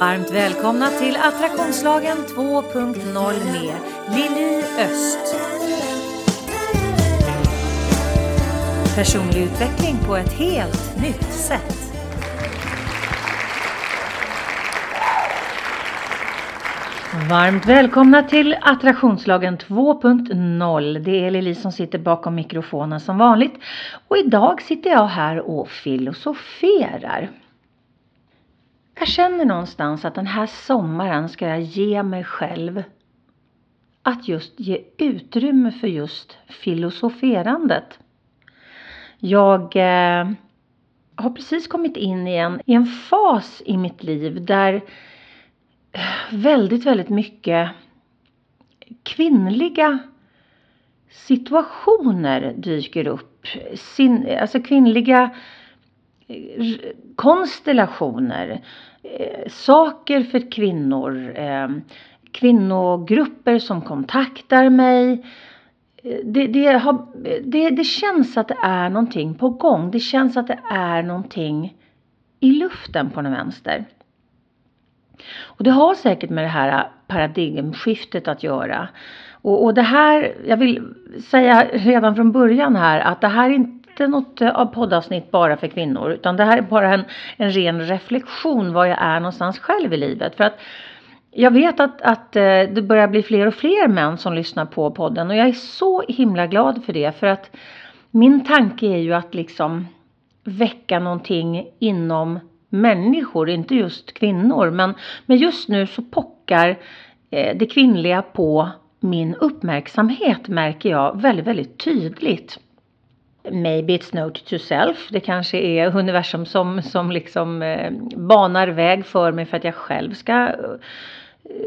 Varmt välkomna till Attraktionslagen 2.0 med Lili Öst. Personlig utveckling på ett helt nytt sätt. Varmt välkomna till Attraktionslagen 2.0. Det är Lili som sitter bakom mikrofonen som vanligt. Och idag sitter jag här och filosoferar. Jag känner någonstans att den här sommaren ska jag ge mig själv att just ge utrymme för just filosoferandet. Jag eh, har precis kommit in i en, i en fas i mitt liv där väldigt, väldigt mycket kvinnliga situationer dyker upp. Sin, alltså kvinnliga eh, konstellationer, eh, saker för kvinnor, eh, kvinnogrupper som kontaktar mig. Eh, det, det, har, det, det känns att det är någonting på gång. Det känns att det är någonting i luften på den vänster. Och det har säkert med det här paradigmskiftet att göra. Och, och det här, jag vill säga redan från början här att det här är inte något eh, av poddavsnitt bara för kvinnor utan det här är bara en, en ren reflektion var jag är någonstans själv i livet. För att jag vet att, att eh, det börjar bli fler och fler män som lyssnar på podden och jag är så himla glad för det för att min tanke är ju att liksom väcka någonting inom människor, inte just kvinnor. Men, men just nu så pockar eh, det kvinnliga på min uppmärksamhet märker jag väldigt, väldigt tydligt. Maybe it's note to self. Det kanske är universum som, som liksom eh, banar väg för mig för att jag själv ska eh,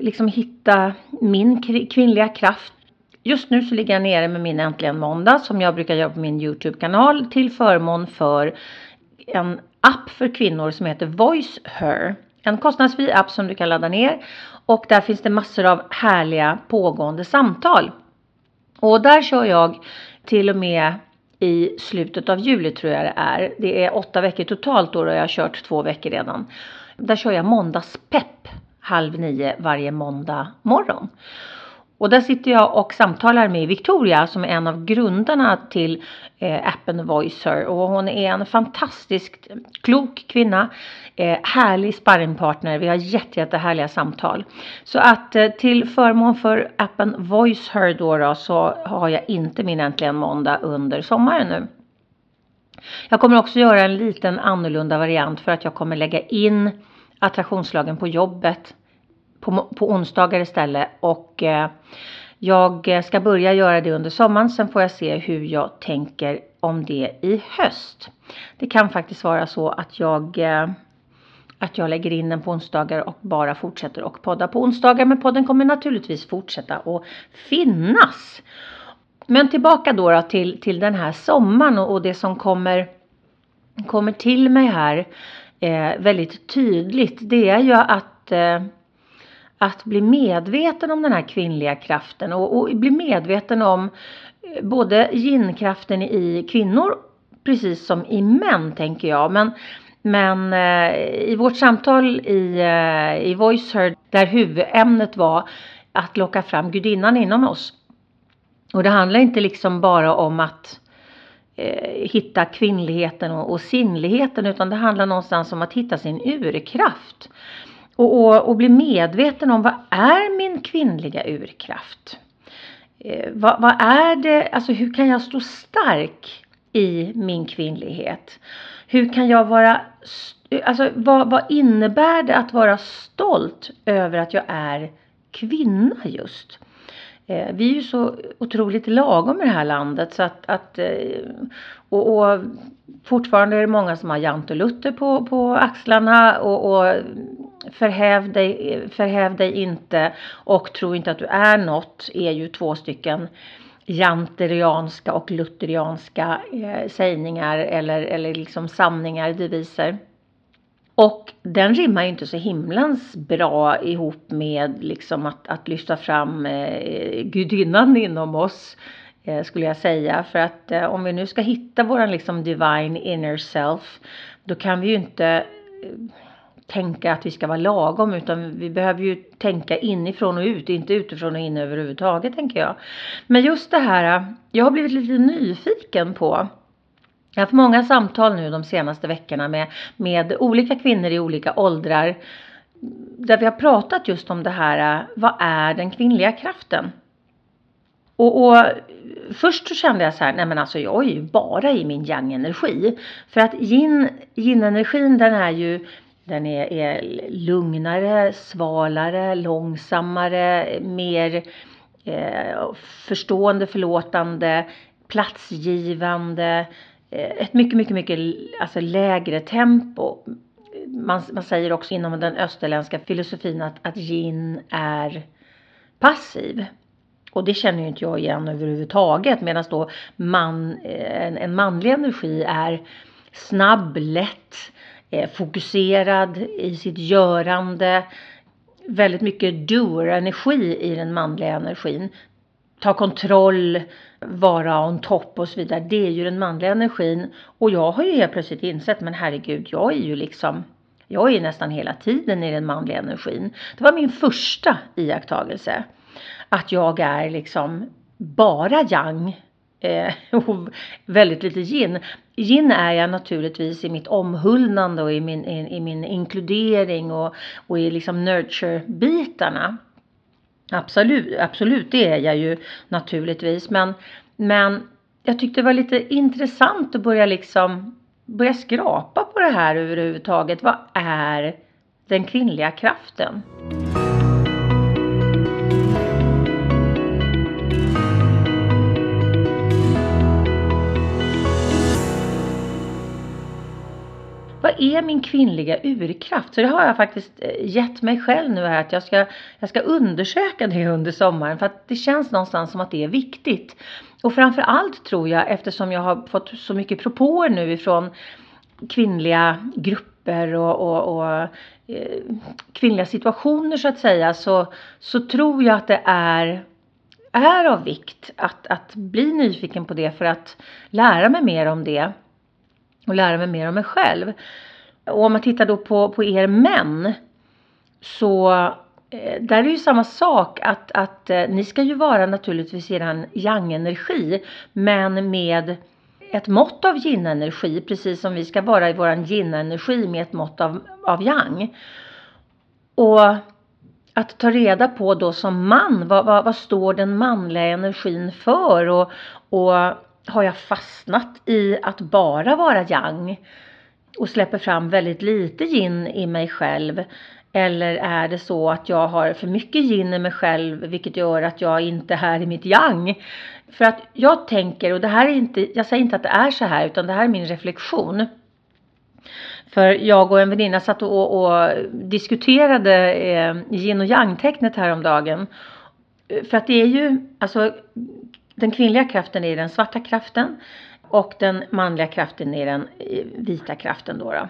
liksom hitta min kvinnliga kraft. Just nu så ligger jag nere med min Äntligen Måndag som jag brukar göra på min Youtube-kanal till förmån för en app för kvinnor som heter Voice Her. En kostnadsfri app som du kan ladda ner och där finns det massor av härliga pågående samtal. Och där kör jag till och med i slutet av juli tror jag det är. Det är åtta veckor totalt då och jag har kört två veckor redan. Där kör jag måndagspepp halv nio varje måndag morgon. Och där sitter jag och samtalar med Victoria som är en av grundarna till eh, appen Voicer. Och hon är en fantastiskt klok kvinna. Eh, härlig sparringpartner. Vi har jätte, jättehärliga samtal. Så att eh, till förmån för appen Voicer då, då så har jag inte min Äntligen Måndag under sommaren nu. Jag kommer också göra en liten annorlunda variant för att jag kommer lägga in attraktionslagen på jobbet på, på onsdagar istället. Och eh, jag ska börja göra det under sommaren. Sen får jag se hur jag tänker om det i höst. Det kan faktiskt vara så att jag eh, att jag lägger in den på onsdagar och bara fortsätter och podda på onsdagar. Men podden kommer naturligtvis fortsätta att finnas. Men tillbaka då, då till, till den här sommaren och, och det som kommer, kommer till mig här eh, väldigt tydligt. Det är ju att eh, att bli medveten om den här kvinnliga kraften och, och bli medveten om eh, både yin-kraften i kvinnor precis som i män tänker jag. Men, men eh, i vårt samtal i, eh, i VoiceHeard där huvudämnet var att locka fram gudinnan inom oss. Och det handlar inte liksom bara om att eh, hitta kvinnligheten och, och sinnligheten utan det handlar någonstans om att hitta sin urkraft. Och, och, och bli medveten om vad är min kvinnliga urkraft? Eh, vad, vad, är det, alltså hur kan jag stå stark i min kvinnlighet? Hur kan jag vara, alltså vad, vad innebär det att vara stolt över att jag är kvinna just? Eh, vi är ju så otroligt lagom i det här landet så att, att eh, och, och fortfarande är det många som har Jante och Luther på, på axlarna och, och förhäv, dig, förhäv dig inte och tro inte att du är något är ju två stycken janterianska och lutherianska eh, sägningar eller, eller liksom sanningar, deviser. Och den rimmar ju inte så himlans bra ihop med liksom att, att lyfta fram eh, gudinnan inom oss eh, skulle jag säga. För att eh, om vi nu ska hitta våran liksom divine inner self då kan vi ju inte eh, tänka att vi ska vara lagom utan vi behöver ju tänka inifrån och ut, inte utifrån och in överhuvudtaget tänker jag. Men just det här, jag har blivit lite nyfiken på jag har haft många samtal nu de senaste veckorna med, med olika kvinnor i olika åldrar där vi har pratat just om det här, vad är den kvinnliga kraften? Och, och, först så kände jag så här, nej men alltså jag är ju bara i min yang-energi. För att yin, yin den är ju, den är, är lugnare, svalare, långsammare, mer eh, förstående, förlåtande, platsgivande, eh, ett mycket, mycket, mycket alltså lägre tempo. Man, man säger också inom den österländska filosofin att, att yin är passiv. Och det känner ju inte jag igen överhuvudtaget medan då man, eh, en, en manlig energi är snabb, lätt, eh, Eh, fokuserad i sitt görande. Väldigt mycket doer-energi i den manliga energin. Ta kontroll, vara on top och så vidare. Det är ju den manliga energin. Och jag har ju helt plötsligt insett, men herregud, jag är ju liksom jag är nästan hela tiden i den manliga energin. Det var min första iakttagelse att jag är liksom bara yang eh, och väldigt lite yin. Yin är jag naturligtvis i mitt omhullnande och i min, i, i min inkludering och, och i liksom nurture-bitarna. Absolut, absolut det är jag ju naturligtvis men, men jag tyckte det var lite intressant att börja liksom börja skrapa på det här överhuvudtaget. Vad är den kvinnliga kraften? Vad är min kvinnliga urkraft? Så det har jag faktiskt eh, gett mig själv nu här att jag ska, jag ska undersöka det under sommaren för att det känns någonstans som att det är viktigt. Och framför allt tror jag eftersom jag har fått så mycket propåer nu ifrån kvinnliga grupper och, och, och eh, kvinnliga situationer så att säga så, så tror jag att det är är av vikt att, att bli nyfiken på det för att lära mig mer om det och lära mig mer om mig själv. Och om man tittar då på, på er män så eh, där är det ju samma sak att, att eh, ni ska ju vara naturligtvis eran yang-energi men med ett mått av yin-energi precis som vi ska vara i våran yin-energi med ett mått av, av yang. Och att ta reda på då som man, vad, vad, vad står den manliga energin för och, och har jag fastnat i att bara vara yang och släpper fram väldigt lite yin i mig själv? Eller är det så att jag har för mycket yin i mig själv vilket gör att jag inte är här i mitt yang? För att jag tänker, och det här är inte, jag säger inte att det är så här utan det här är min reflektion. För jag och en väninna satt och, och diskuterade eh, yin och yang-tecknet häromdagen. För att det är ju, alltså den kvinnliga kraften är den svarta kraften och den manliga kraften är den eh, vita kraften då. då.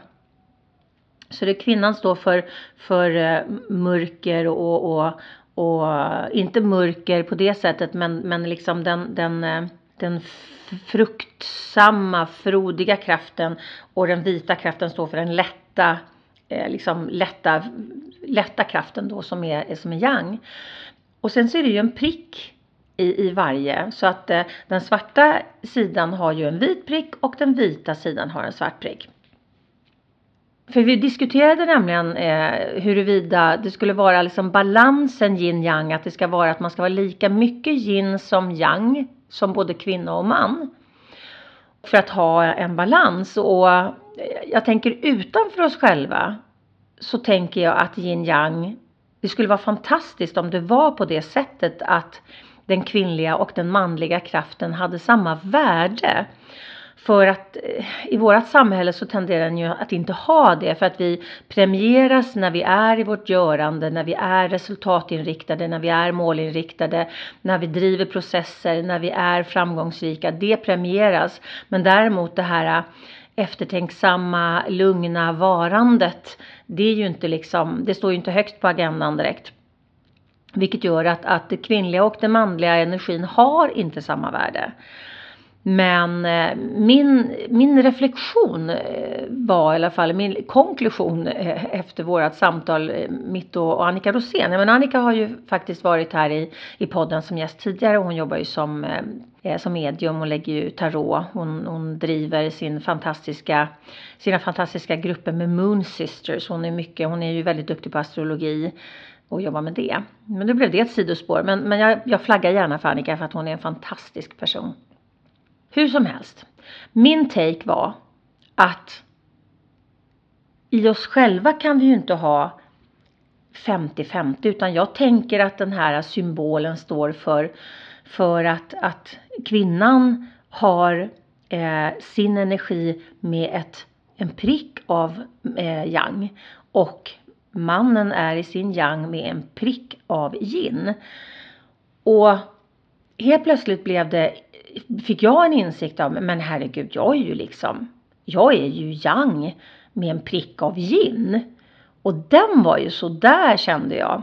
Så det kvinnan står för, för eh, mörker och, och, och inte mörker på det sättet men, men liksom den, den, eh, den fruktsamma, frodiga kraften och den vita kraften står för den lätta, liksom lätta, lätta kraften då som är, som är yang. Och sen så är det ju en prick i, i varje. Så att eh, den svarta sidan har ju en vit prick och den vita sidan har en svart prick. För vi diskuterade nämligen eh, huruvida det skulle vara liksom balansen yin yang, att det ska vara att man ska vara lika mycket yin som yang, som både kvinna och man. För att ha en balans och eh, jag tänker utanför oss själva så tänker jag att yin yang, det skulle vara fantastiskt om det var på det sättet att den kvinnliga och den manliga kraften hade samma värde. För att eh, i vårt samhälle så tenderar den ju att inte ha det för att vi premieras när vi är i vårt görande, när vi är resultatinriktade, när vi är målinriktade, när vi driver processer, när vi är framgångsrika. Det premieras. Men däremot det här eh, eftertänksamma, lugna varandet, det är ju inte liksom, det står ju inte högt på agendan direkt. Vilket gör att, att den kvinnliga och den manliga energin har inte samma värde. Men eh, min, min reflektion eh, var i alla fall, min konklusion eh, efter vårat samtal, eh, mitt och Annika Rosén. Men Annika har ju faktiskt varit här i, i podden som gäst tidigare och hon jobbar ju som, eh, eh, som medium och lägger ju tarot. Hon, hon driver sin fantastiska, sina fantastiska grupper med Moon Sisters. Hon är mycket, hon är ju väldigt duktig på astrologi och jobba med det. Men nu blev det ett sidospår. Men, men jag, jag flaggar gärna för Annika för att hon är en fantastisk person. Hur som helst. Min take var att i oss själva kan vi ju inte ha 50-50 utan jag tänker att den här symbolen står för, för att, att kvinnan har eh, sin energi med ett, en prick av eh, yang och mannen är i sin yang med en prick av yin. Och helt plötsligt blev det, fick jag en insikt om men herregud, jag är ju liksom, jag är ju yang med en prick av yin. Och den var ju så där kände jag.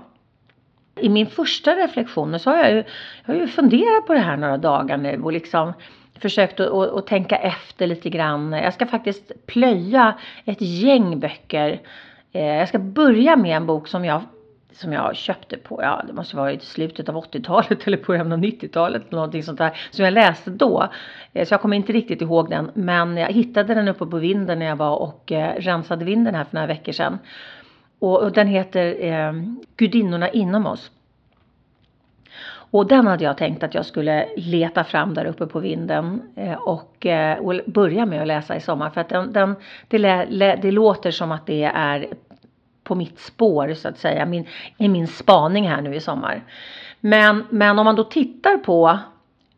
I min första reflektion så har jag ju, jag har ju funderat på det här några dagar nu och liksom försökt att, att, att tänka efter lite grann. Jag ska faktiskt plöja ett gäng böcker Eh, jag ska börja med en bok som jag, som jag köpte på, ja det måste vara i slutet av 80-talet eller början av 90-talet någonting sånt där. Som jag läste då. Eh, så jag kommer inte riktigt ihåg den. Men jag hittade den uppe på vinden när jag var och eh, rensade vinden här för några veckor sedan. Och, och den heter eh, Gudinnorna inom oss. Och den hade jag tänkt att jag skulle leta fram där uppe på vinden eh, och, eh, och börja med att läsa i sommar. För att den, den det, det, låter som att det är på mitt spår så att säga, min, i min spaning här nu i sommar. Men, men om man då tittar på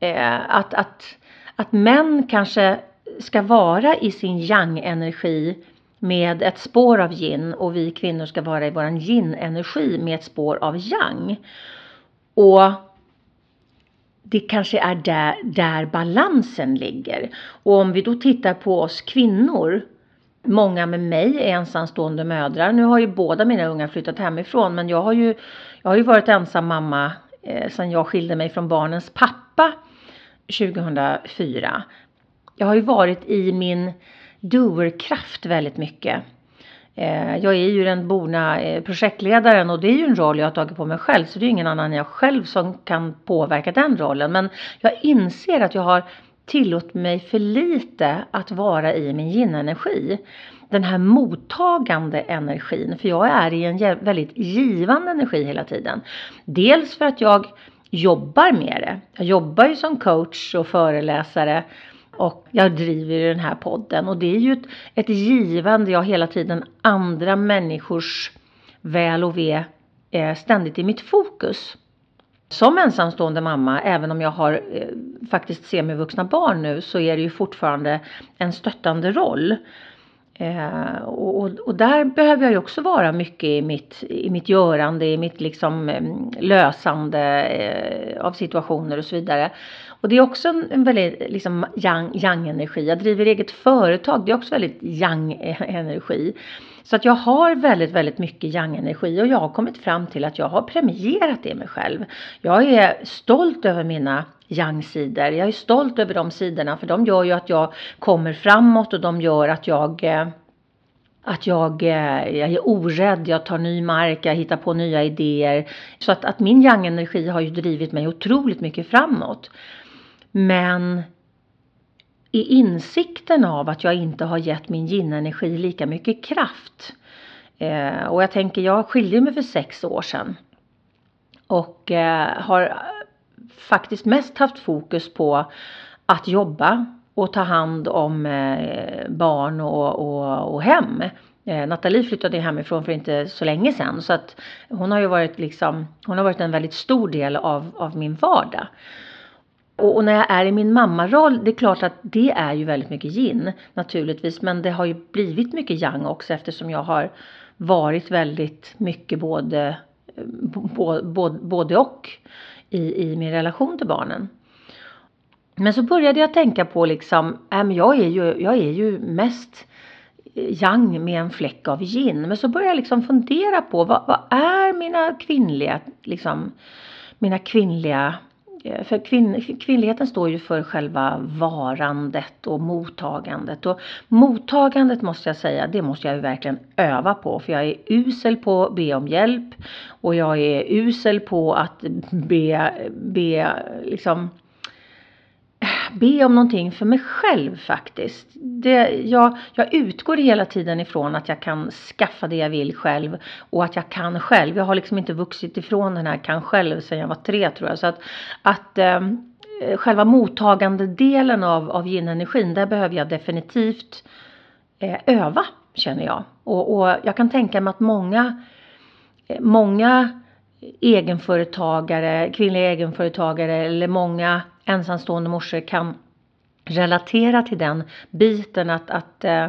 eh, att, att, att män kanske ska vara i sin yang-energi med ett spår av yin och vi kvinnor ska vara i våran yin-energi med ett spår av yang. Och det kanske är där, där balansen ligger. Och om vi då tittar på oss kvinnor Många med mig är ensamstående mödrar. Nu har ju båda mina ungar flyttat hemifrån men jag har ju, jag har ju varit ensam mamma eh, sedan jag skilde mig från barnens pappa 2004. Jag har ju varit i min doerkraft väldigt mycket. Eh, jag är ju den borna eh, projektledaren och det är ju en roll jag har tagit på mig själv så det är ingen annan än jag själv som kan påverka den rollen. Men jag inser att jag har tillåt mig för lite att vara i min yin-energi. Den här mottagande energin, för jag är i en väldigt givande energi hela tiden. Dels för att jag jobbar med det. Jag jobbar ju som coach och föreläsare och jag driver den här podden och det är ju ett, ett givande, jag hela tiden andra människors väl och ve är ständigt i mitt fokus. Som ensamstående mamma, även om jag har eh, faktiskt semivuxna barn nu, så är det ju fortfarande en stöttande roll. Eh, och, och, där behöver jag ju också vara mycket i mitt, i mitt görande, i mitt liksom mm, lösande eh, av situationer och så vidare. Och det är också en, en väldigt liksom yang, yang energi. Jag driver eget företag, det är också väldigt yang energi. Så att jag har väldigt, väldigt mycket yang-energi och jag har kommit fram till att jag har premierat det mig själv. Jag är stolt över mina yang-sidor. Jag är stolt över de sidorna för de gör ju att jag kommer framåt och de gör att jag eh, att jag, eh, jag är orädd, jag tar ny mark, jag hittar på nya idéer. Så att, att min yang-energi har ju drivit mig otroligt mycket framåt. Men i insikten av att jag inte har gett min yin-energi lika mycket kraft. Eh, och jag tänker, jag skilde mig för sex år sedan. Och eh, har faktiskt mest haft fokus på att jobba och ta hand om eh, barn och, och, och hem. Eh, Nathalie flyttade hemifrån för inte så länge sedan så att hon har ju varit liksom, hon har varit en väldigt stor del av, av min vardag. Och, och, när jag är i min mammaroll, det är klart att det är ju väldigt mycket yin naturligtvis. Men det har ju blivit mycket yang också eftersom jag har varit väldigt mycket både, både, både och i, i min relation till barnen. Men så började jag tänka på liksom, äh, jag är ju, jag är ju mest yang med en fläck av yin. Men så började jag liksom fundera på vad, vad är mina kvinnliga, liksom, mina kvinnliga Eh, för kvinn, kvinnligheten står ju för själva varandet och mottagandet. Och mottagandet måste jag säga, det måste jag ju verkligen öva på. För jag är usel på att be om hjälp. Och jag är usel på att be, be liksom be om någonting för mig själv faktiskt. Det, jag, jag utgår hela tiden ifrån att jag kan skaffa det jag vill själv och att jag kan själv. Jag har liksom inte vuxit ifrån den här kan själv sedan jag var tre tror jag. Så att, att eh, själva mottagandedelen av, av yin-energin, där behöver jag definitivt eh, öva känner jag. Och, och jag kan tänka mig att många, eh, många egenföretagare, kvinnliga egenföretagare eller många ensamstående morsor kan relatera till den biten att, att, eh,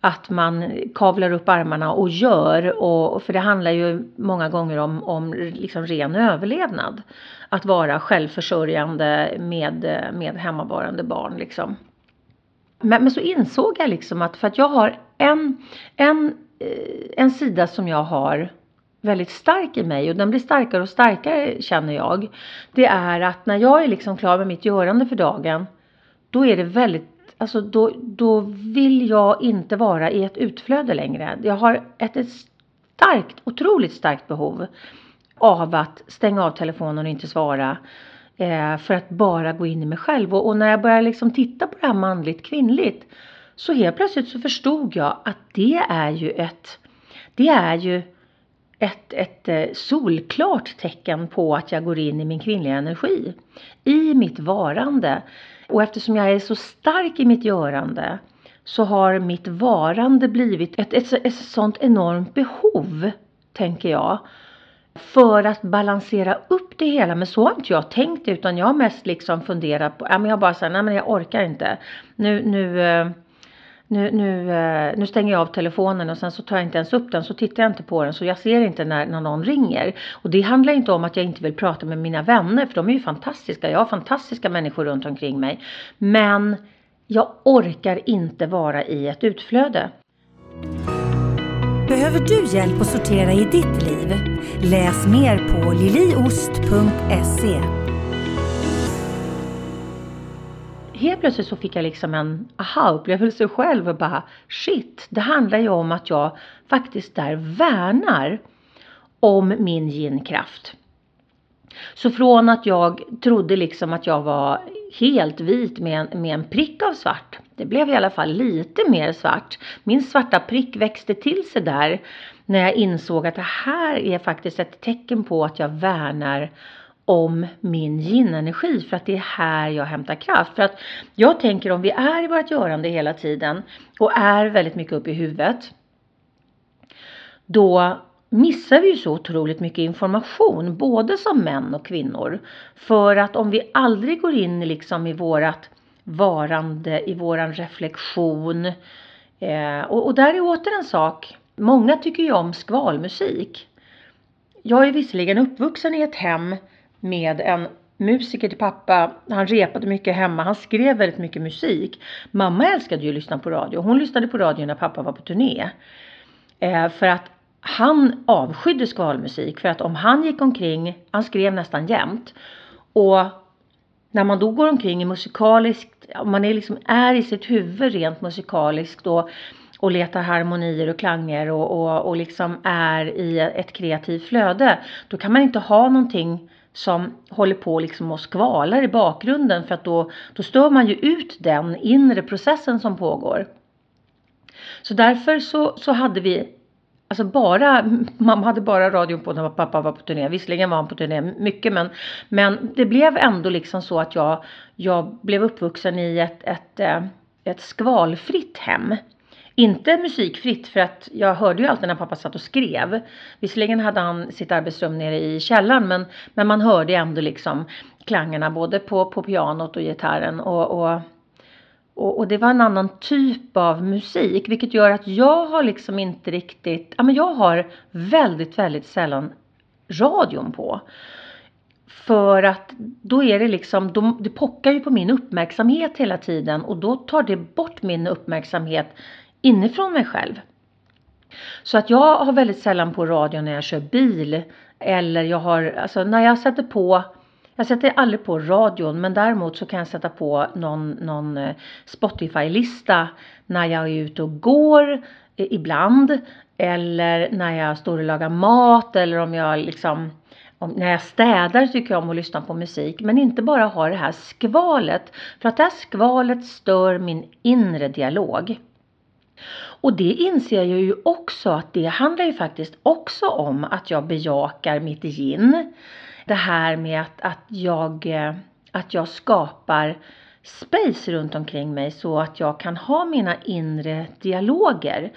att man kavlar upp armarna och gör. Och, för det handlar ju många gånger om, om liksom ren överlevnad. Att vara självförsörjande med, eh, med hemmavarande barn. Liksom. Men, men så insåg jag liksom att för att jag har en, en, eh, en sida som jag har väldigt stark i mig och den blir starkare och starkare känner jag. Det är att när jag är liksom klar med mitt görande för dagen då är det väldigt, alltså då, då vill jag inte vara i ett utflöde längre. Jag har ett, ett starkt, otroligt starkt behov av att stänga av telefonen och inte svara. Eh, för att bara gå in i mig själv. Och, och, när jag börjar liksom titta på det här manligt kvinnligt så helt plötsligt så förstod jag att det är ju ett, det är ju ett, ett eh, solklart tecken på att jag går in i min kvinnliga energi. I mitt varande. Och eftersom jag är så stark i mitt görande så har mitt varande blivit ett, ett, ett sånt enormt behov, tänker jag. För att balansera upp det hela. Men så har inte jag tänkt utan jag har mest liksom funderat på, ja men jag bara säger nej men jag orkar inte. Nu, nu eh, nu, nu, eh, nu stänger jag av telefonen och sen så tar jag inte ens upp den så tittar jag inte på den så jag ser inte när, när någon ringer. Och det handlar inte om att jag inte vill prata med mina vänner för de är ju fantastiska. Jag har fantastiska människor runt omkring mig. Men jag orkar inte vara i ett utflöde. Behöver du hjälp att sortera i ditt liv? Läs mer på liliost.se helt plötsligt så fick jag liksom en aha-upplevelse själv och bara shit, det handlar ju om att jag faktiskt där värnar om min yin-kraft. Så från att jag trodde liksom att jag var helt vit med en, med en prick av svart. Det blev i alla fall lite mer svart. Min svarta prick växte till sig där när jag insåg att det här är faktiskt ett tecken på att jag värnar om min yin-energi för att det är här jag hämtar kraft. För att jag tänker om vi är i vårt görande hela tiden och är väldigt mycket uppe i huvudet. Då missar vi ju så otroligt mycket information, både som män och kvinnor. För att om vi aldrig går in liksom i vårat varande, i våran reflektion. Eh, och, och där är åter en sak. Många tycker ju om skvalmusik. Jag är visserligen uppvuxen i ett hem med en musiker till pappa. Han repade mycket hemma. Han skrev väldigt mycket musik. Mamma älskade ju att lyssna på radio. Hon lyssnade på radio när pappa var på turné. Eh, för att han avskydde skvalmusik. För att om han gick omkring, han skrev nästan jämt. Och när man då går omkring i musikaliskt, om man är, liksom, är i sitt huvud rent musikaliskt och, och letar harmonier och klanger och, och, och liksom är i ett kreativt flöde. Då kan man inte ha någonting som håller på liksom och skvalar i bakgrunden för att då, då stör man ju ut den inre processen som pågår. Så därför så, så hade vi Alltså bara, mamma hade bara radion på när pappa var på turné. Visserligen var han på turné mycket men, men det blev ändå liksom så att jag, jag blev uppvuxen i ett, ett, eh, ett skvalfritt hem. Inte musikfritt för att jag hörde ju alltid när pappa satt och skrev. Visserligen hade han sitt arbetsrum nere i källaren men, men man hörde ändå liksom klangerna både på, på pianot och gitarren och, och och, och, det var en annan typ av musik vilket gör att jag har liksom inte riktigt, ja men jag har väldigt, väldigt sällan radion på. För att då är det liksom, de, det pockar ju på min uppmärksamhet hela tiden och då tar det bort min uppmärksamhet inifrån mig själv. Så att jag har väldigt sällan på radion när jag kör bil eller jag har, alltså när jag sätter på Jag sätter aldrig på radion men däremot så kan jag sätta på någon, någon eh, Spotify-lista när jag är ute och går eh, ibland eller när jag står och lagar mat eller om jag liksom om, när jag städar tycker jag om att lyssna på musik men inte bara ha det här skvalet för att det här skvalet stör min inre dialog. Och det inser jag ju också att det handlar ju faktiskt också om att jag bejakar mitt gin. Det här med att, att, jag, eh, att jag skapar space runt omkring mig så att jag kan ha mina inre dialoger.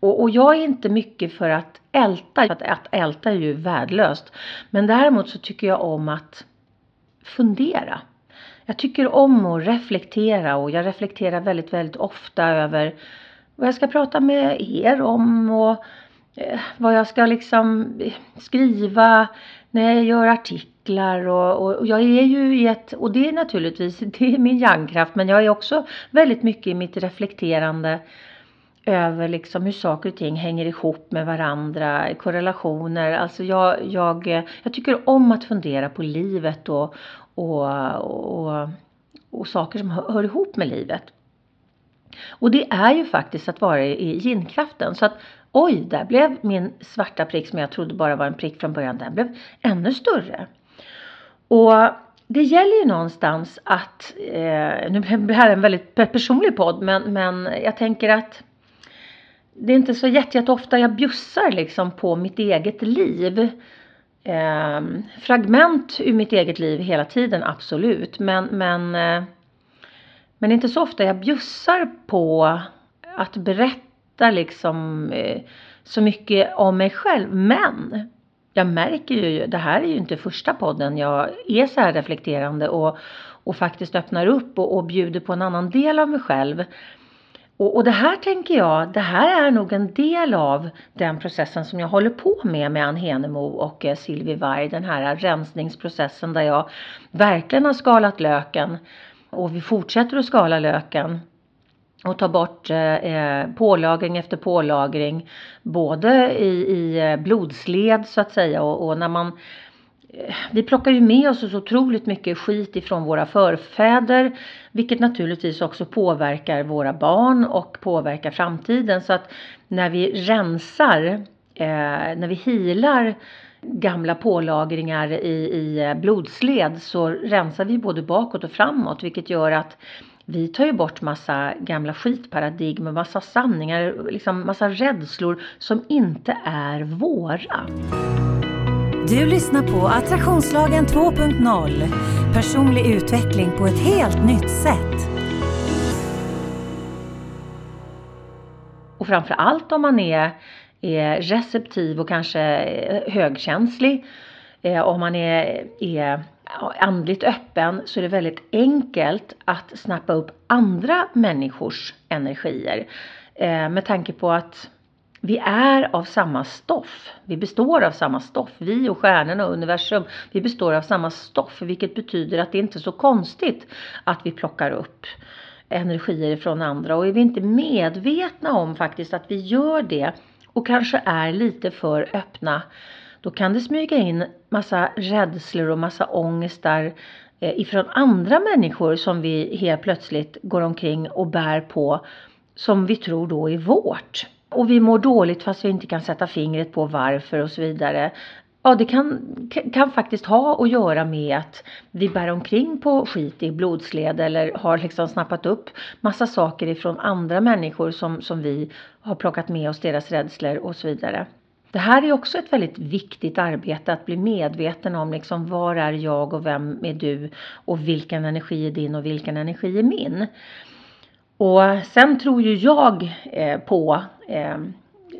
Och, och jag är inte mycket för att älta, att, att älta är ju värdelöst. Men däremot så tycker jag om att fundera. Jag tycker om att reflektera och jag reflekterar väldigt, väldigt ofta över vad jag ska prata med er om och eh, vad jag ska liksom skriva när jag gör artiklar och, och, och, jag är ju i ett, och det är naturligtvis, det är min hjärnkraft men jag är också väldigt mycket i mitt reflekterande över liksom hur saker och ting hänger ihop med varandra, korrelationer. Alltså jag, jag, jag tycker om att fundera på livet och, och, och, och saker som hör, hör ihop med livet. Och det är ju faktiskt att vara i ginkraften. Så att oj, där blev min svarta prick som jag trodde bara var en prick från början, den blev ännu större. Och det gäller ju någonstans att, eh, nu blir det här en väldigt personlig podd, men, men jag tänker att det är inte så jätteofta jag bjussar liksom på mitt eget liv. Eh, fragment ur mitt eget liv hela tiden, absolut. Men, men eh, men inte så ofta jag bjussar på att berätta liksom eh, så mycket om mig själv. Men jag märker ju, det här är ju inte första podden jag är så här reflekterande och, och faktiskt öppnar upp och, och bjuder på en annan del av mig själv. Och, och, det här tänker jag, det här är nog en del av den processen som jag håller på med med Ann Henemo och eh, Varg. Den här rensningsprocessen där jag verkligen har skalat löken och vi fortsätter att skala löken och ta bort eh, eh pålagring efter pålagring både i, i eh, blodsled så att säga. Och, och när man eh, vi plockar ju med oss så otroligt mycket skit ifrån våra förfäder vilket naturligtvis också påverkar våra barn och påverkar framtiden. Så att när vi rensar, eh, när vi healar gamla pålagringar i, i eh, blodsled så rensar vi både bakåt och framåt vilket gör att vi tar ju bort massa gamla skitparadigm, massa sanningar, liksom massa rädslor som inte är våra. Du lyssnar på Attraktionslagen 2.0. Personlig utveckling på ett helt nytt sätt. Och framför allt om man är är receptiv och kanske eh, högkänslig, eh, om man är, är andligt öppen så är det väldigt enkelt att snappa upp andra människors energier. Eh, med tanke på att vi är av samma stoff. Vi består av samma stoff. Vi och stjärnorna och universum, vi består av samma stoff. Vilket betyder att det inte är så konstigt att vi plockar upp energier från andra. Och är vi inte medvetna om faktiskt att vi gör det och kanske är lite för öppna då kan det smyga in massa rädslor och massa ångestar eh, ifrån andra människor som vi helt plötsligt går omkring och bär på som vi tror då är vårt. Och vi mår dåligt fast vi inte kan sätta fingret på varför och så vidare. Ja, det kan, kan faktiskt ha att göra med att vi bär omkring på skit i blodsled eller har liksom snappat upp massa saker ifrån andra människor som, som vi har plockat med oss deras rädslor och så vidare. Det här är också ett väldigt viktigt arbete att bli medveten om liksom var är jag och vem är du och vilken energi är din och vilken energi är min. Och sen tror ju jag eh, på eh,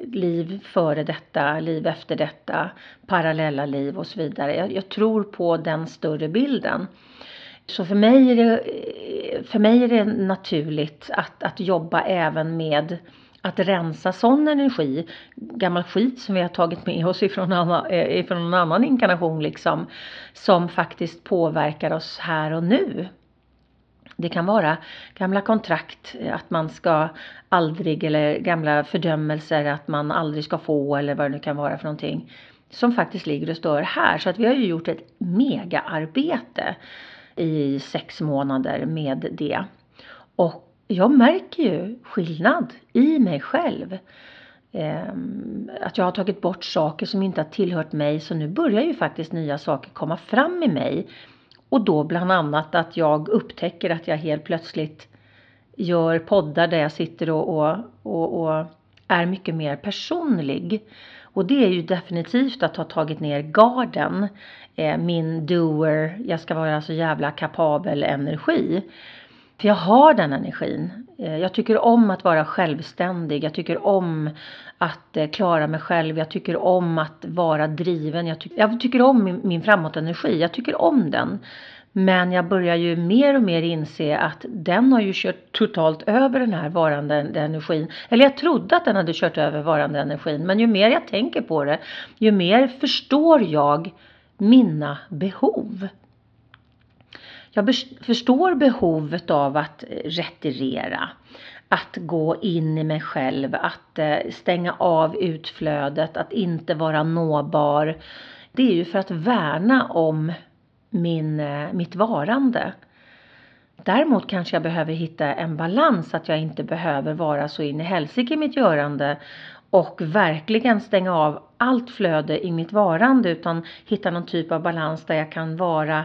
liv före detta, liv efter detta, parallella liv och så vidare. Jag, jag, tror på den större bilden. Så för mig är det, för mig är det naturligt att, att jobba även med att rensa sån energi, gammal skit som vi har tagit med oss ifrån, eh, ifrån en annan inkarnation liksom, som faktiskt påverkar oss här och nu. Det kan vara gamla kontrakt, att man ska aldrig, eller gamla fördömelser att man aldrig ska få eller vad det nu kan vara för någonting. som faktiskt ligger och stör här. Så att vi har ju gjort ett megaarbete i sex månader med det. Och jag märker ju skillnad i mig själv. Ehm, att jag har tagit bort saker som inte har tillhört mig så nu börjar ju faktiskt nya saker komma fram i mig. Och då bland annat att jag upptäcker att jag helt plötsligt gör poddar där jag sitter och, och, och, och är mycket mer personlig. Och det är ju definitivt att ha tagit ner garden. Eh, min doer, jag ska vara så jävla kapabel energi. För jag har den energin. Eh, jag tycker om att vara självständig. Jag tycker om att eh, klara mig själv. Jag tycker om att vara driven. Jag, ty jag tycker om min, min framåtenergi. Jag tycker om den. Men jag börjar ju mer och mer inse att den har ju kört totalt över den här varande energin. Eller jag trodde att den hade kört över varande energin. Men ju mer jag tänker på det, ju mer förstår jag mina behov. Jag förstår behovet av att eh, retirera. Att gå in i mig själv, att eh, stänga av utflödet, att inte vara nåbar. Det är ju för att värna om min, eh, mitt varande. Däremot kanske jag behöver hitta en balans, att jag inte behöver vara så in i helsike i mitt görande och verkligen stänga av allt flöde i mitt varande utan hitta någon typ av balans där jag kan vara,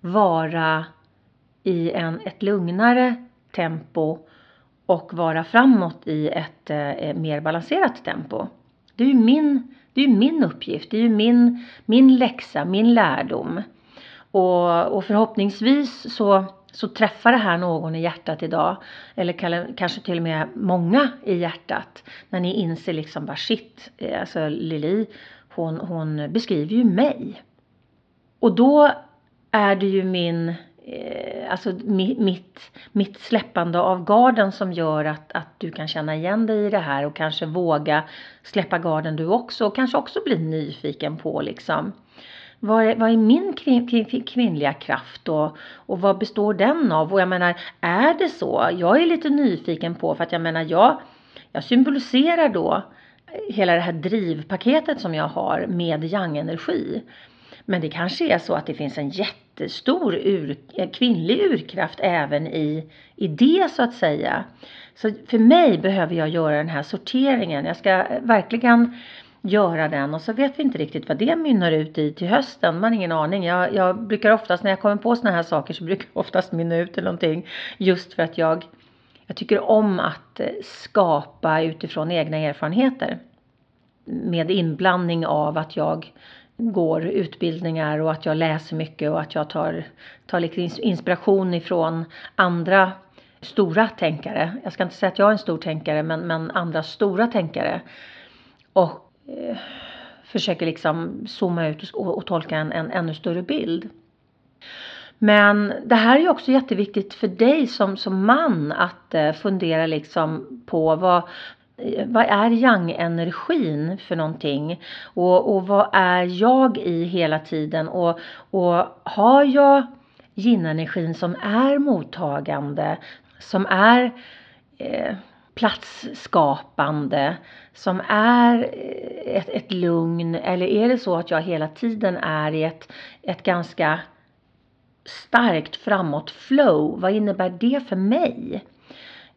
vara i en, ett lugnare tempo och vara framåt i ett eh, eh mer balanserat tempo. Det är ju min, det är min uppgift, det är ju min, min läxa, min lärdom. Och, och förhoppningsvis så, så träffar det här någon i hjärtat idag. Eller kanske till och med många i hjärtat. När ni inser liksom bara shit, eh, alltså Lili hon, hon beskriver ju mig. Och då är det ju min eh, alltså mitt, mitt släppande av garden som gör att, att du kan känna igen dig i det här och kanske våga släppa garden du också och kanske också bli nyfiken på liksom vad är, vad är min kvinnliga kraft och, och vad består den av? Och jag menar, är det så? Jag är lite nyfiken på, för att jag menar, jag, jag symboliserar då hela det här drivpaketet som jag har med yang-energi. Men det kanske är så att det finns en jättestor ur, eh, kvinnlig urkraft även i, i det så att säga. Så för mig behöver jag göra den här sorteringen. Jag ska eh, verkligen göra den och så vet vi inte riktigt vad det mynnar ut i till hösten. Man har ingen aning. Jag, jag brukar oftast när jag kommer på såna här saker så brukar jag oftast mynna ut i någonting just för att jag, jag tycker om att eh, skapa utifrån egna erfarenheter. Med inblandning av att jag går utbildningar och att jag läser mycket och att jag tar, tar lite inspiration ifrån andra stora tänkare. Jag ska inte säga att jag är en stor tänkare men, men andra stora tänkare. Och eh, försöker liksom zooma ut och, och tolka en, en ännu större bild. Men det här är ju också jätteviktigt för dig som, som man att eh, fundera liksom på vad, vad är yang-energin för någonting? Och, och vad är jag i hela tiden? Och, och har jag yin-energin som är mottagande, som är eh, platsskapande som är eh, ett, ett lugn eller är det så att jag hela tiden är i ett, ett ganska starkt framåt flow? Vad innebär det för mig?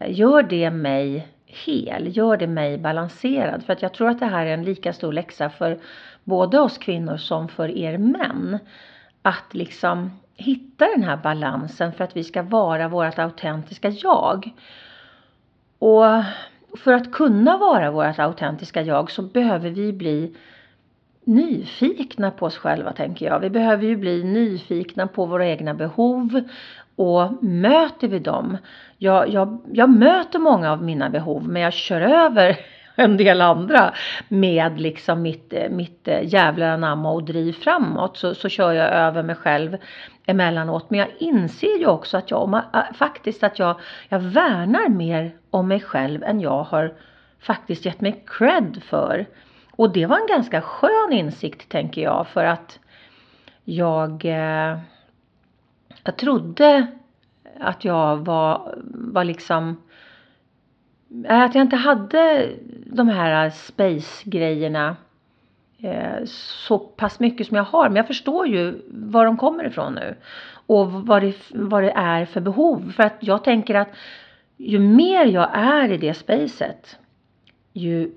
Gör det mig hel? Gör det mig balanserad? För att jag tror att det här är en lika stor läxa för både oss kvinnor som för er män. Att liksom hitta den här balansen för att vi ska vara vårt autentiska jag. Och för att kunna vara vårt autentiska jag så behöver vi bli nyfikna på oss själva tänker jag. Vi behöver ju bli nyfikna på våra egna behov och möter vi dem. Jag, jag, jag möter många av mina behov men jag kör över en del andra med liksom mitt, mitt eh, jävlar anamma och driv framåt så, så kör jag över mig själv emellanåt. Men jag inser ju också att jag eh, faktiskt att jag, jag värnar mer om mig själv än jag har faktiskt gett mig cred för. Och det var en ganska skön insikt tänker jag för att jag, eh, jag trodde att jag var, var liksom att jag inte hade de här space-grejerna eh, så pass mycket som jag har. Men jag förstår ju var de kommer ifrån nu. Och vad det, vad det är för behov. För att jag tänker att ju mer jag är i det spacet, ju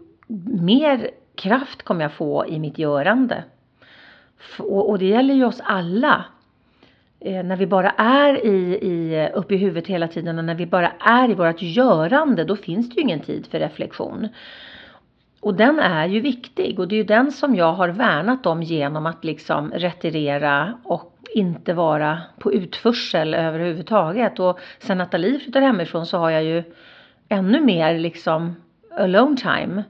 mer kraft kommer jag få i mitt görande. Och, och det gäller ju oss alla. Eh, när vi bara är i, i, uppe i huvudet hela tiden och när vi bara är i vårt görande, då finns det ju ingen tid för reflektion. Och den är ju viktig och det är ju den som jag har värnat om genom att liksom retirera och inte vara på utförsel överhuvudtaget. Och sen Nathalie flyttade hemifrån så har jag ju ännu mer liksom alone time.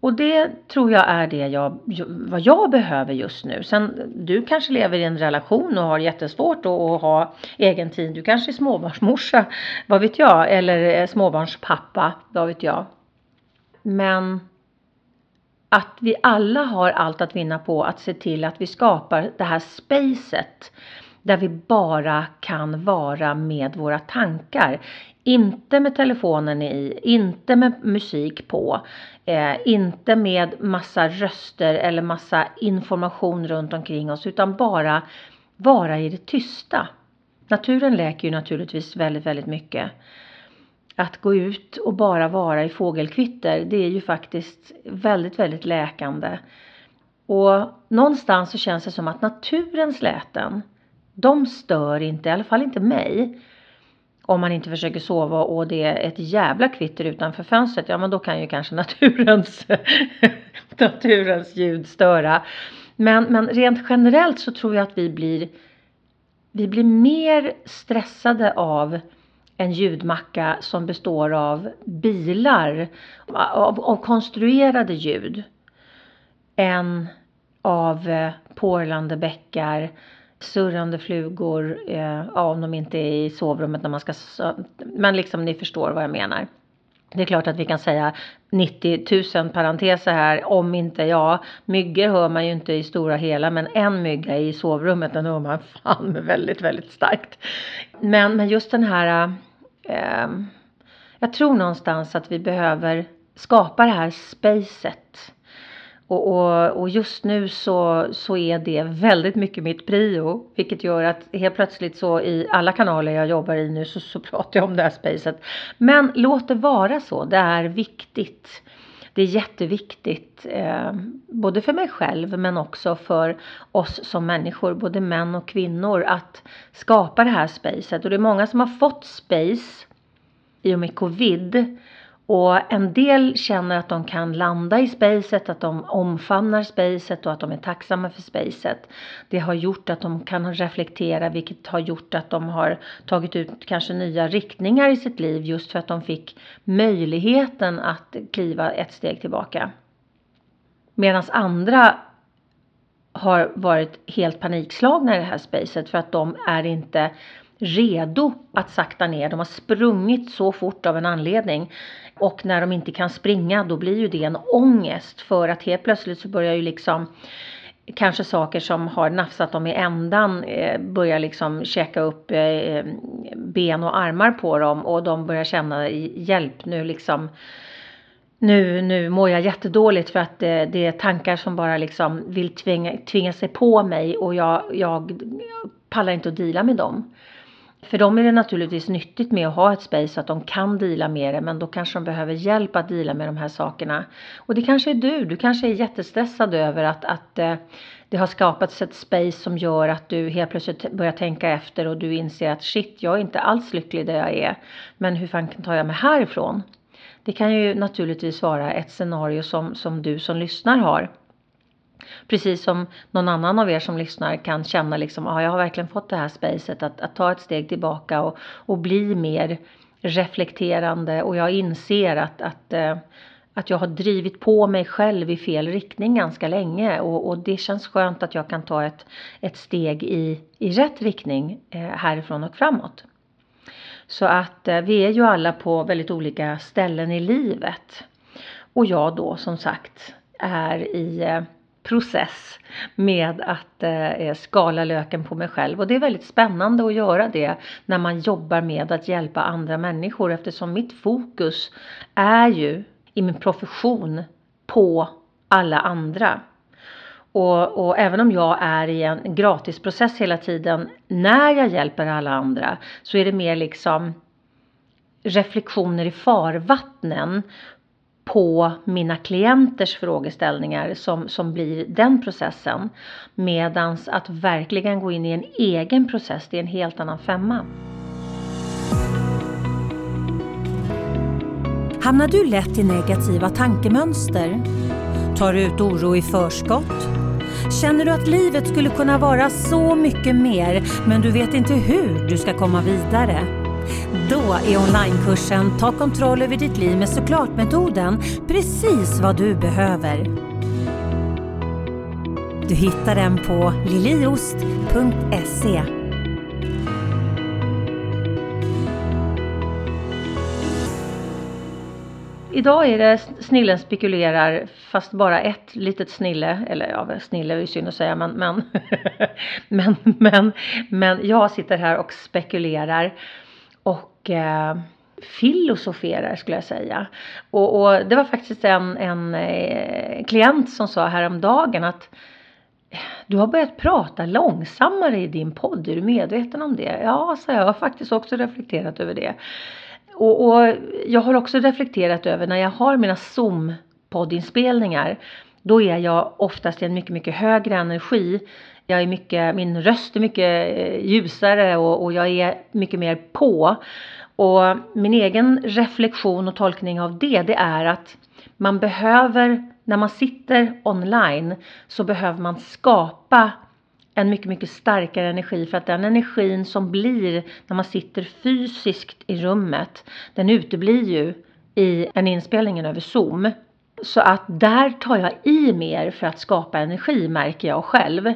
Och det tror jag är det jag, vad jag behöver just nu. Sen du kanske lever i en relation och har jättesvårt att ha egen tid. Du kanske är småbarnsmorsa, vad vet jag, eller eh, småbarnspappa, vad vet jag. Men att vi alla har allt att vinna på att se till att vi skapar det här spacet där vi bara kan vara med våra tankar. Inte med telefonen i, inte med musik på, eh, inte med massa röster eller massa information runt omkring oss utan bara vara i det tysta. Naturen läker ju naturligtvis väldigt, väldigt mycket att gå ut och bara vara i fågelkvitter, det är ju faktiskt väldigt, väldigt läkande. Och någonstans så känns det som att naturens läten, de stör inte, i alla fall inte mig. Om man inte försöker sova och det är ett jävla kvitter utanför fönstret, ja men då kan ju kanske naturens, naturens ljud störa. Men, men rent generellt så tror jag att vi blir, vi blir mer stressade av en ljudmacka som består av bilar, av, av konstruerade ljud, än av eh, porlande bäckar, surrande flugor, eh, om de inte är i sovrummet när man ska, men liksom ni förstår vad jag menar. Det är klart att vi kan säga 90 000 parenteser här, om inte ja, myggor hör man ju inte i stora hela, men en mygga i sovrummet den hör man fan väldigt, väldigt starkt. Men, men just den här eh, jag tror någonstans att vi behöver skapa det här spacet. Och, och, och, just nu så, så är det väldigt mycket mitt prio. Vilket gör att helt plötsligt så i alla kanaler jag jobbar i nu så, så pratar jag om det här spacet. Men låt det vara så. Det är viktigt. Det är jätteviktigt. Eh, både för mig själv men också för oss som människor. Både män och kvinnor. Att skapa det här spacet. Och det är många som har fått space i och med covid. Och en del känner att de kan landa i spacet, att de omfamnar spacet och att de är tacksamma för spacet. Det har gjort att de kan reflektera vilket har gjort att de har tagit ut kanske nya riktningar i sitt liv just för att de fick möjligheten att kliva ett steg tillbaka. Medan andra har varit helt panikslagna i det här spacet för att de är inte redo att sakta ner. De har sprungit så fort av en anledning. Och när de inte kan springa då blir ju det en ångest för att helt plötsligt så börjar ju liksom kanske saker som har nafsat dem i ändan eh, börjar liksom käka upp eh, eh ben och armar på dem och de börjar känna hjälp nu liksom nu, nu mår jag jättedåligt för att det, det är tankar som bara liksom vill tvinga, tvinga sig på mig och jag, jag pallar inte att dela med dem. För dem är det naturligtvis nyttigt med att ha ett space så att de kan dela med det men då kanske de behöver hjälp att dela med de här sakerna. Och det kanske är du, du kanske är jättestressad över att, att eh, det har skapats ett space som gör att du helt plötsligt börjar tänka efter och du inser att shit, jag är inte alls lycklig där jag är. Men hur fan tar jag mig härifrån? Det kan ju naturligtvis vara ett scenario som, som du som lyssnar har. Precis som någon annan av er som lyssnar kan känna liksom, ja, jag har verkligen fått det här spacet att, att ta ett steg tillbaka och, och bli mer reflekterande och jag inser att, att, eh, att jag har drivit på mig själv i fel riktning ganska länge och, och det känns skönt att jag kan ta ett, ett steg i, i rätt riktning eh, härifrån och framåt. Så att eh, vi är ju alla på väldigt olika ställen i livet. Och jag då som sagt är i process med att eh, eh, skala löken på mig själv. Och det är väldigt spännande att göra det när man jobbar med att hjälpa andra människor eftersom mitt fokus är ju i min profession på alla andra. Och, och, även om jag är i en gratisprocess hela tiden när jag hjälper alla andra så är det mer liksom reflektioner i farvattnen på mina klienters frågeställningar som, som blir den processen. Medans att verkligen gå in i en egen process, det är en helt annan femma. Hamnar du lätt i negativa tankemönster? Tar du ut oro i förskott? Känner du att livet skulle kunna vara så mycket mer men du vet inte hur du ska komma vidare? Då är onlinekursen Ta kontroll över ditt liv med såklart-metoden precis vad du behöver. Du hittar den på liliost.se Idag är det Snillen spekulerar fast bara ett litet snille, eller ja snille är ju synd att säga men men, men men men jag sitter här och spekulerar och eh, filosoferar skulle jag säga. Och, och det var faktiskt en, en eh, klient som sa häromdagen att du har börjat prata långsammare i din podd, är du medveten om det? Ja, så jag har faktiskt också reflekterat över det. Och, och jag har också reflekterat över när jag har mina Zoom poddinspelningar då är jag oftast i en mycket, mycket högre energi. Jag är mycket, min röst är mycket eh, ljusare och, och jag är mycket mer på. Och min egen reflektion och tolkning av det, det är att man behöver, när man sitter online, så behöver man skapa en mycket, mycket starkare energi för att den energin som blir när man sitter fysiskt i rummet, den uteblir ju i en inspelning över Zoom. Så att där tar jag i mer för att skapa energi märker jag själv.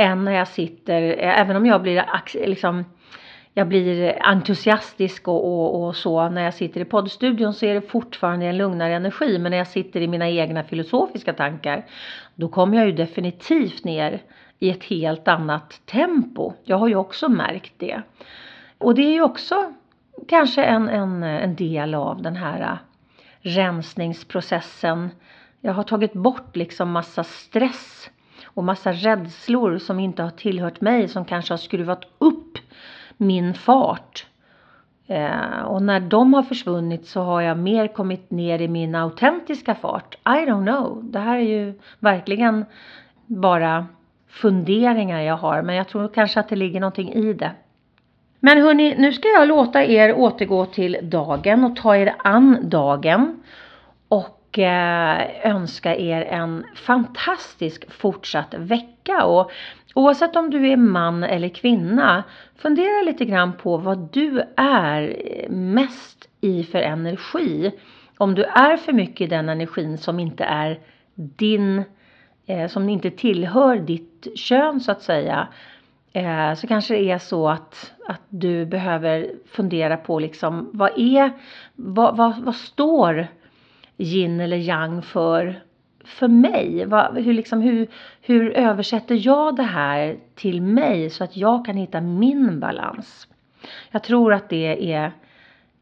Än när jag sitter, eh, även om jag blir liksom jag blir entusiastisk och, och, och, så när jag sitter i poddstudion så är det fortfarande en lugnare energi men när jag sitter i mina egna filosofiska tankar då kommer jag ju definitivt ner i ett helt annat tempo. Jag har ju också märkt det. Och det är ju också kanske en, en, en del av den här rensningsprocessen. Jag har tagit bort liksom massa stress och massa rädslor som inte har tillhört mig som kanske har skruvat upp min fart. Eh, och när de har försvunnit så har jag mer kommit ner i min autentiska fart. I don't know. Det här är ju verkligen bara funderingar jag har men jag tror kanske att det ligger någonting i det. Men hörni, nu ska jag låta er återgå till dagen och ta er an dagen och Eh, önska er en fantastisk fortsatt vecka och oavsett om du är man eller kvinna fundera lite grann på vad du är mest i för energi. Om du är för mycket i den energin som inte är din eh, som inte tillhör ditt kön så att säga eh, så kanske det är så att, att du behöver fundera på liksom vad är, vad, vad, vad står yin eller yang för för mig? Vad, hur, liksom, hur, hur översätter jag det här till mig så att jag kan hitta min balans? Jag tror att det är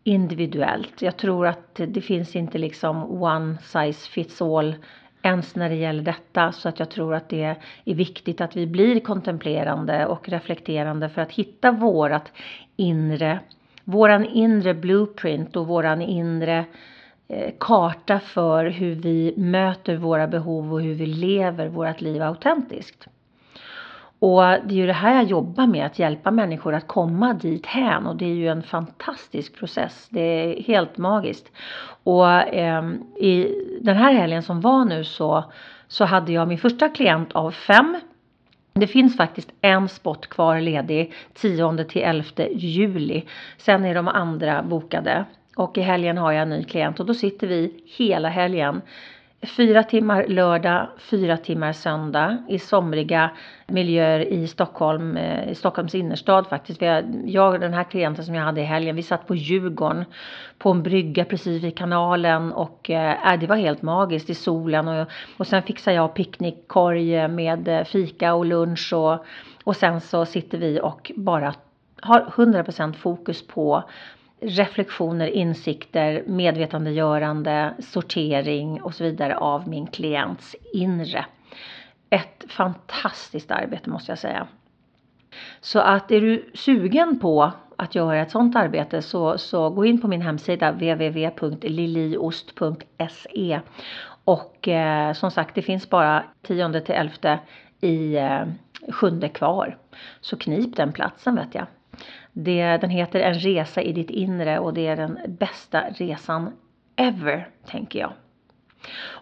individuellt. Jag tror att det finns inte liksom one size fits all ens när det gäller detta så att jag tror att det är viktigt att vi blir kontemplerande och reflekterande för att hitta vårat inre, våran inre blueprint och våran inre eh, Eh, karta för hur vi möter våra behov och hur vi lever vårt liv autentiskt. Och det är ju det här jag jobbar med, att hjälpa människor att komma dit hän och det är ju en fantastisk process. Det är helt magiskt. Och eh, i den här helgen som var nu så, så hade jag min första klient av fem. Det finns faktiskt en spot kvar ledig 10 till 11 juli. Sen är de andra bokade. Och i helgen har jag en ny klient. Och då sitter vi hela helgen. Fyra timmar lördag, fyra timmar söndag. I somriga miljöer i Stockholm, eh, i Stockholms innerstad faktiskt. Jag och den här klienten som jag hade i helgen, vi satt på Djurgården på en brygga precis vid kanalen. Och eh, äh, det var helt magiskt i solen. Och, och sen fixar jag picknickkorg med eh, fika och lunch. Och, och sen så sitter vi och bara har 100% fokus på reflektioner, insikter, medvetandegörande, sortering och så vidare av min klients inre. ett fantastiskt arbete måste jag säga. Så att är du sugen på att göra ett sådant arbete så, så gå in på min hemsida www.liliost.se och eh, som sagt det finns bara 10 till 11 i eh, sjunde kvar. Så knip den platsen vet jag. Det, den heter En resa i ditt inre och det är den bästa resan ever tänker jag.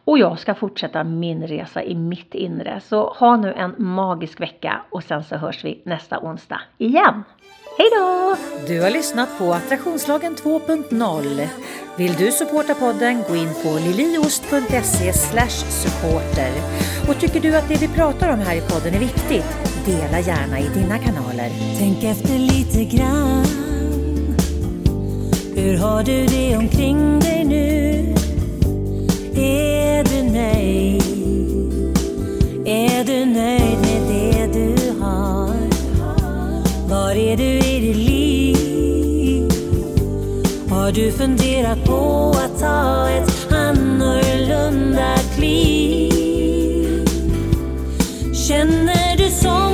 Och jag ska fortsätta min resa i mitt inre. Så ha nu en magisk vecka och sen så hörs vi nästa onsdag igen. Hej då! Du har lyssnat på Attraktionslagen 2.0. Vill du supporta podden, gå in på liliost.se supporter. Och tycker du att det vi pratar om här i podden är viktigt, dela gärna i dina kanaler. Tänk efter lite grann. Hur har du det omkring dig nu? Är du nöjd? Är du nöjd med det du har? Var är du i ditt liv? Har du funderat på att ta ett annorlunda kliv? Känner du som